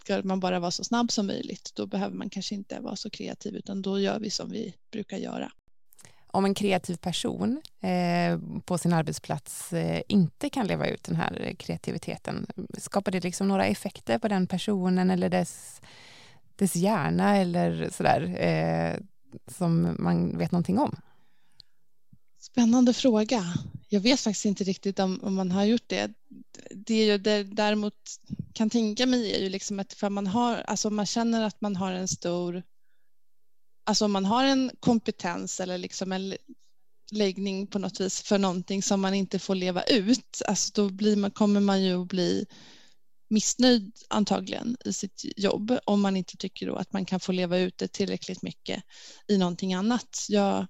ska man bara vara så snabb som möjligt, då behöver man kanske inte vara så kreativ, utan då gör vi som vi brukar göra. Om en kreativ person eh, på sin arbetsplats eh, inte kan leva ut den här kreativiteten, skapar det liksom några effekter på den personen eller dess, dess hjärna eller sådär, eh, som man vet någonting om? Spännande fråga. Jag vet faktiskt inte riktigt om, om man har gjort det. Det jag däremot kan tänka mig är ju liksom att för man har, alltså man känner att man har en stor, alltså om man har en kompetens eller liksom en läggning på något vis för någonting som man inte får leva ut, alltså då blir man, kommer man ju att bli missnöjd antagligen i sitt jobb om man inte tycker då att man kan få leva ut det tillräckligt mycket i någonting annat. Jag,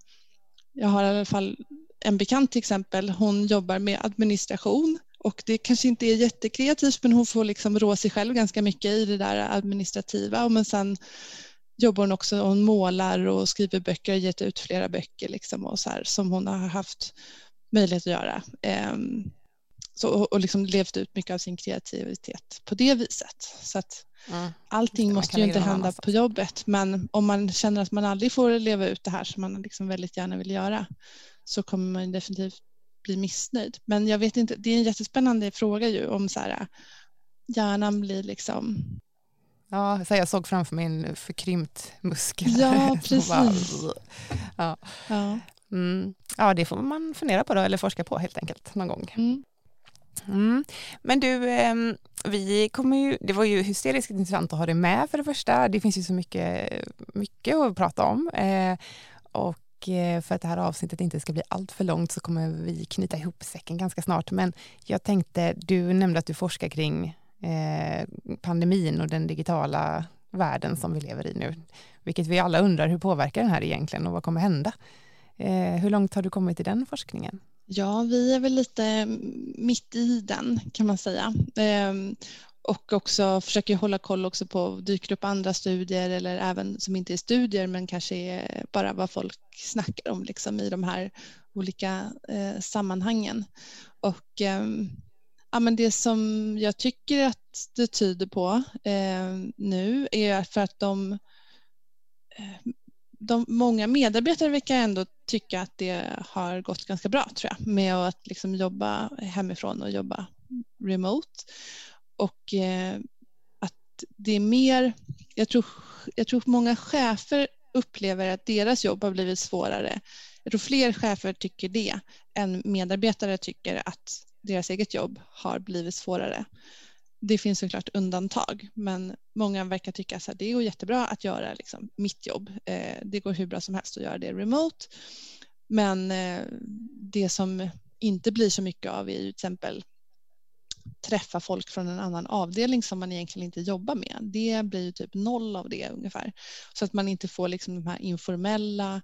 jag har i alla fall en bekant till exempel, hon jobbar med administration och det kanske inte är jättekreativt men hon får liksom rå sig själv ganska mycket i det där administrativa. Men sen jobbar hon också, hon målar och skriver böcker, har gett ut flera böcker liksom och så här, som hon har haft möjlighet att göra. Ehm, så, och liksom levt ut mycket av sin kreativitet på det viset. Så att Mm. Allting måste ju inte hända på jobbet men om man känner att man aldrig får leva ut det här som man liksom väldigt gärna vill göra så kommer man definitivt bli missnöjd. Men jag vet inte, det är en jättespännande fråga ju om så här, hjärnan blir liksom Ja, så jag såg framför mig en förkrympt muskel. Ja, precis. Bara, ja. Ja. Mm. ja, det får man fundera på då, eller forska på helt enkelt någon gång. Mm. Mm. Men du, ehm, vi kommer ju, det var ju hysteriskt intressant att ha dig med för det första. Det finns ju så mycket, mycket att prata om. Eh, och eh, för att det här avsnittet inte ska bli allt för långt så kommer vi knyta ihop säcken ganska snart. Men jag tänkte, du nämnde att du forskar kring eh, pandemin och den digitala världen som vi lever i nu. Vilket vi alla undrar, hur påverkar den här egentligen och vad kommer hända? Hur långt har du kommit i den forskningen? Ja, vi är väl lite mitt i den kan man säga. Ehm, och också försöker hålla koll också på, dyker upp andra studier eller även som inte är studier men kanske är bara vad folk snackar om liksom i de här olika eh, sammanhangen. Och eh, ja, men det som jag tycker att det tyder på eh, nu är för att de eh, de, många medarbetare verkar ändå tycka att det har gått ganska bra tror jag med att liksom jobba hemifrån och jobba remote. Och eh, att det är mer, jag tror, jag tror många chefer upplever att deras jobb har blivit svårare. Jag tror fler chefer tycker det än medarbetare tycker att deras eget jobb har blivit svårare det finns såklart undantag, men många verkar tycka att det går jättebra att göra liksom, mitt jobb. Eh, det går hur bra som helst att göra det remote. Men eh, det som inte blir så mycket av är ju till exempel träffa folk från en annan avdelning som man egentligen inte jobbar med. Det blir ju typ noll av det ungefär. Så att man inte får liksom de här informella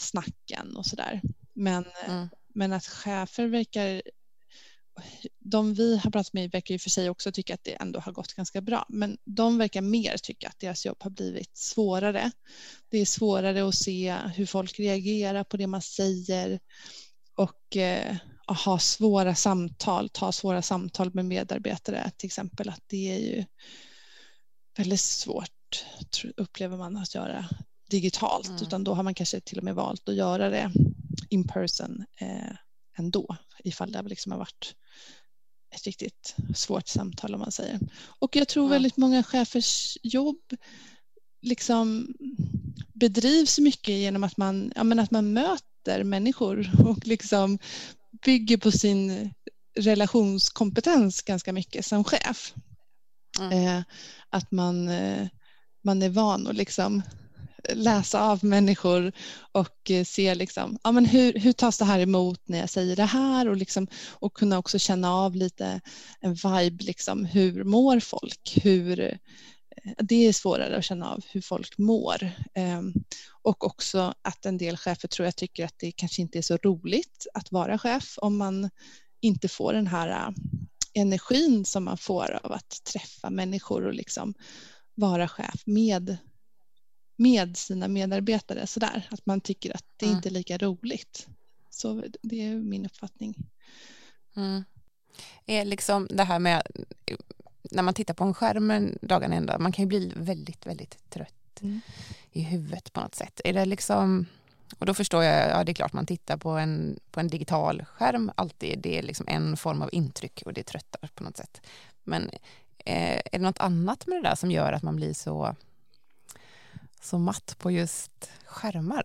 snacken och sådär. Men, mm. men att chefer verkar de vi har pratat med verkar ju för sig också tycka att det ändå har gått ganska bra, men de verkar mer tycka att deras jobb har blivit svårare. Det är svårare att se hur folk reagerar på det man säger och eh, ha svåra samtal, ta svåra samtal med medarbetare till exempel, att det är ju väldigt svårt upplever man att göra digitalt, mm. utan då har man kanske till och med valt att göra det in person eh, ändå ifall det liksom har varit ett riktigt svårt samtal om man säger. Och jag tror väldigt många chefers jobb liksom bedrivs mycket genom att man, ja, men att man möter människor och liksom bygger på sin relationskompetens ganska mycket som chef. Mm. Eh, att man, eh, man är van att liksom läsa av människor och eh, se liksom, ja, men hur, hur tas det här emot när jag säger det här och, liksom, och kunna också känna av lite en vibe, liksom, hur mår folk? Hur, eh, det är svårare att känna av hur folk mår. Ehm, och också att en del chefer tror jag tycker att det kanske inte är så roligt att vara chef om man inte får den här eh, energin som man får av att träffa människor och liksom vara chef med med sina medarbetare sådär. Att man tycker att det mm. inte är lika roligt. Så det är min uppfattning. Mm. Är liksom det här med när man tittar på en skärm dagen ända, man kan ju bli väldigt, väldigt trött mm. i huvudet på något sätt. Är det liksom, och då förstår jag, ja det är klart man tittar på en, på en digital skärm alltid, det är liksom en form av intryck och det tröttar på något sätt. Men eh, är det något annat med det där som gör att man blir så så matt på just skärmar?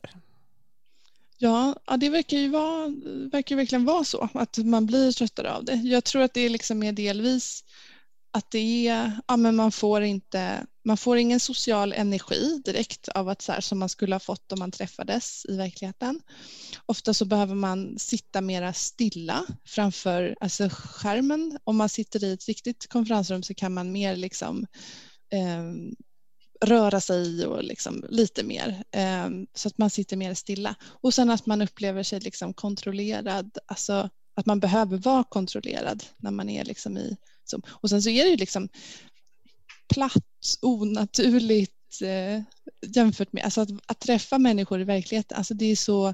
Ja, ja det verkar ju, vara, verkar verkligen vara så att man blir tröttare av det. Jag tror att det är liksom är delvis att det är, ja men man får inte, man får ingen social energi direkt av att så här, som man skulle ha fått om man träffades i verkligheten. Ofta så behöver man sitta mera stilla framför alltså skärmen. Om man sitter i ett riktigt konferensrum så kan man mer liksom eh, röra sig och liksom lite mer ehm, så att man sitter mer stilla. Och sen att man upplever sig liksom kontrollerad, alltså att man behöver vara kontrollerad när man är liksom i Zoom. Och sen så är det ju liksom platt, onaturligt eh, jämfört med alltså att, att, träffa människor i verkligheten. Alltså det är så,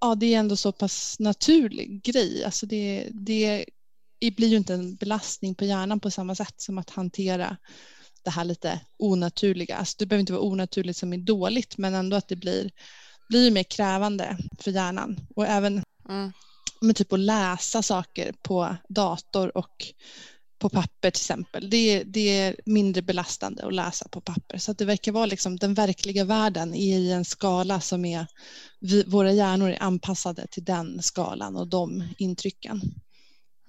ja det är ändå så pass naturlig grej. Alltså det, det, det blir ju inte en belastning på hjärnan på samma sätt som att hantera det här lite onaturliga. Alltså det behöver inte vara onaturligt som är dåligt men ändå att det blir, blir mer krävande för hjärnan. Och även mm. med typ att läsa saker på dator och på papper till exempel. Det, det är mindre belastande att läsa på papper. Så att det verkar vara liksom den verkliga världen i en skala som är, vi, våra hjärnor är anpassade till den skalan och de intrycken.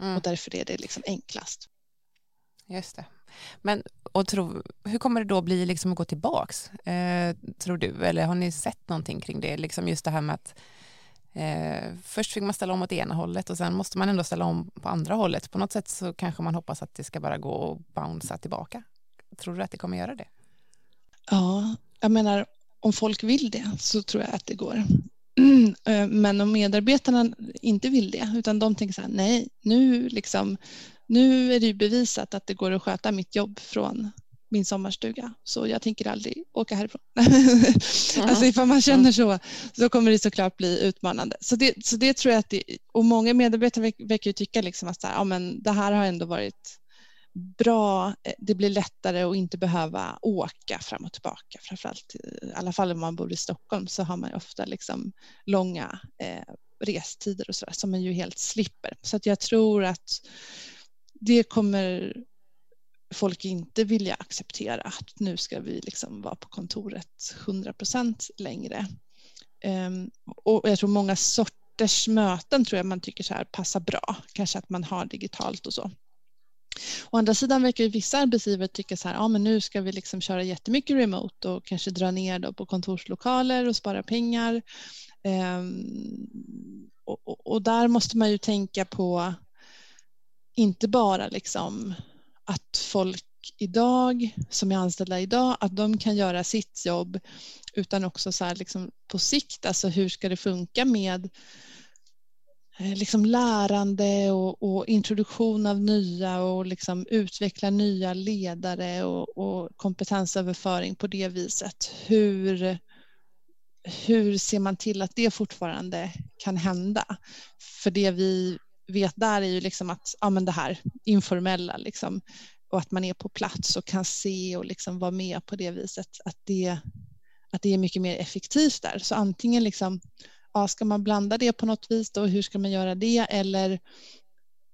Mm. Och därför är det liksom enklast. Just det. Men och tro, hur kommer det då bli liksom att gå tillbaks, eh, tror du? Eller har ni sett någonting kring det? Liksom just det här med att eh, först fick man ställa om åt ena hållet och sen måste man ändå ställa om på andra hållet. På något sätt så kanske man hoppas att det ska bara gå och bouncea tillbaka. Tror du att det kommer göra det? Ja, jag menar om folk vill det så tror jag att det går. Eh, men om medarbetarna inte vill det utan de tänker så här, nej, nu, liksom, nu är det ju bevisat att det går att sköta mitt jobb från min sommarstuga så jag tänker aldrig åka härifrån. Alltså ifall man känner så så kommer det såklart bli utmanande. Så det, så det tror jag att det, och många medarbetare verkar ju tycka liksom att så här, ja, men det här har ändå varit bra, eh, det blir lättare att inte behöva åka fram och tillbaka. Framförallt, i alla fall om man bor i Stockholm så har man ofta liksom långa eh, restider och sådär som man ju helt slipper. Så att jag tror att det kommer folk inte vilja acceptera att nu ska vi liksom vara på kontoret 100 procent längre. Um, och jag tror många sorters möten tror jag man tycker så här passar bra, kanske att man har digitalt och så. Å andra sidan verkar ju vissa arbetsgivare tycka så här, ja men nu ska vi liksom köra jättemycket remote och kanske dra ner då på kontorslokaler och spara pengar. Um, och, och, och, där måste man ju tänka på inte bara liksom att folk idag som är anställda idag, att de kan göra sitt jobb utan också så här liksom på sikt, alltså hur ska det funka med eh, liksom lärande och, och introduktion av nya och liksom utveckla nya ledare och, och kompetensöverföring på det viset. Hur, hur ser man till att det fortfarande kan hända? För det vi vet där är ju liksom att ja, men det här informella liksom, och att man är på plats och kan se och liksom vara med på det viset att det, att det är mycket mer effektivt där. Så antingen liksom, ja, ska man blanda det på något vis då, hur ska man göra det eller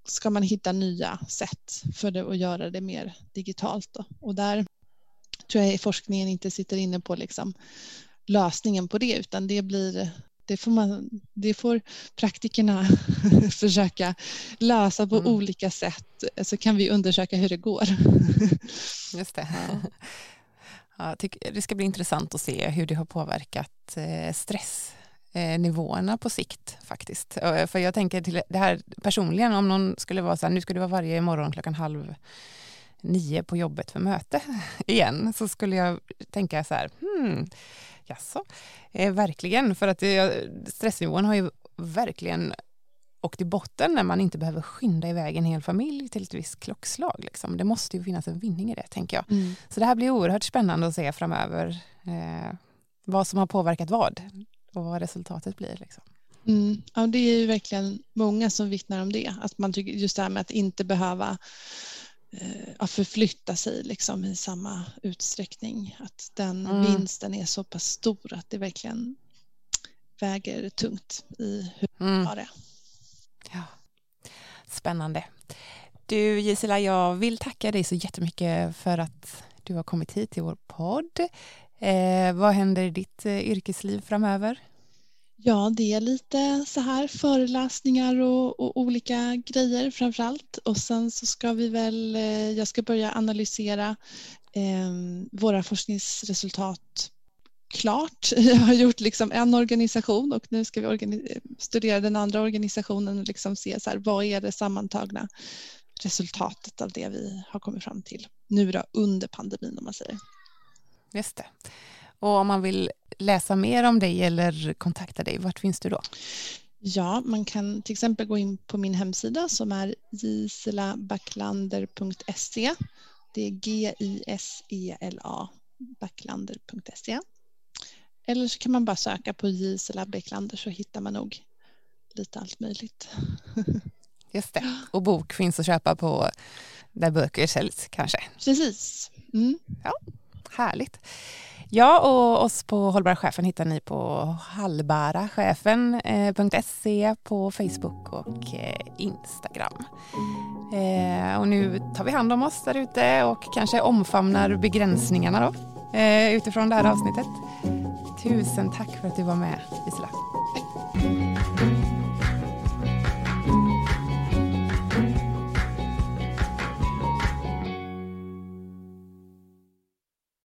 ska man hitta nya sätt för det att göra det mer digitalt då? och där tror jag forskningen inte sitter inne på liksom lösningen på det utan det blir det får, man, det får praktikerna försöka lösa på mm. olika sätt så kan vi undersöka hur det går. Just det. Ja. Ja, det ska bli intressant att se hur det har påverkat eh, stressnivåerna på sikt faktiskt. För jag tänker till det här personligen om någon skulle vara så här, nu ska du vara varje morgon klockan halv nio på jobbet för möte igen, så skulle jag tänka så här, hmm, Jaså? Eh, verkligen, för att det, stressnivån har ju verkligen åkt i botten när man inte behöver skynda iväg en hel familj till ett visst klockslag. Liksom. Det måste ju finnas en vinning i det, tänker jag. Mm. Så det här blir oerhört spännande att se framöver eh, vad som har påverkat vad och vad resultatet blir. Liksom. Mm. Ja, det är ju verkligen många som vittnar om det, att man tycker just det här med att inte behöva Eh, att förflytta sig liksom i samma utsträckning. Att den mm. vinsten är så pass stor att det verkligen väger tungt i hur man mm. har det. Ja. Spännande. Du Gisela, jag vill tacka dig så jättemycket för att du har kommit hit till vår podd. Eh, vad händer i ditt eh, yrkesliv framöver? Ja, det är lite så här föreläsningar och, och, olika grejer framför allt. Och sen så ska vi väl, eh, jag ska börja analysera eh, våra forskningsresultat klart. Jag har gjort liksom en organisation och nu ska vi studera den andra organisationen och liksom se så här, vad är det sammantagna resultatet av det vi har kommit fram till nu då under pandemin om man säger. Just det. Och om man vill läsa mer om dig eller kontakta dig, vart finns du då? Ja, man kan till exempel gå in på min hemsida som är giselabacklander.se. Det är G-I-S-E-L-A backlander.se. Eller så kan man bara söka på Gisela Backlander så hittar man nog lite allt möjligt. Just det, och bok finns att köpa på där böcker säljs kanske? Precis. Mm. Ja, härligt. Ja, och oss på Hållbara chefen hittar ni på hallbarachefen.se eh, på Facebook och eh, Instagram. Eh, och nu tar vi hand om oss där ute och kanske omfamnar begränsningarna då utifrån det här avsnittet. Tusen tack för att du var med, Gisela.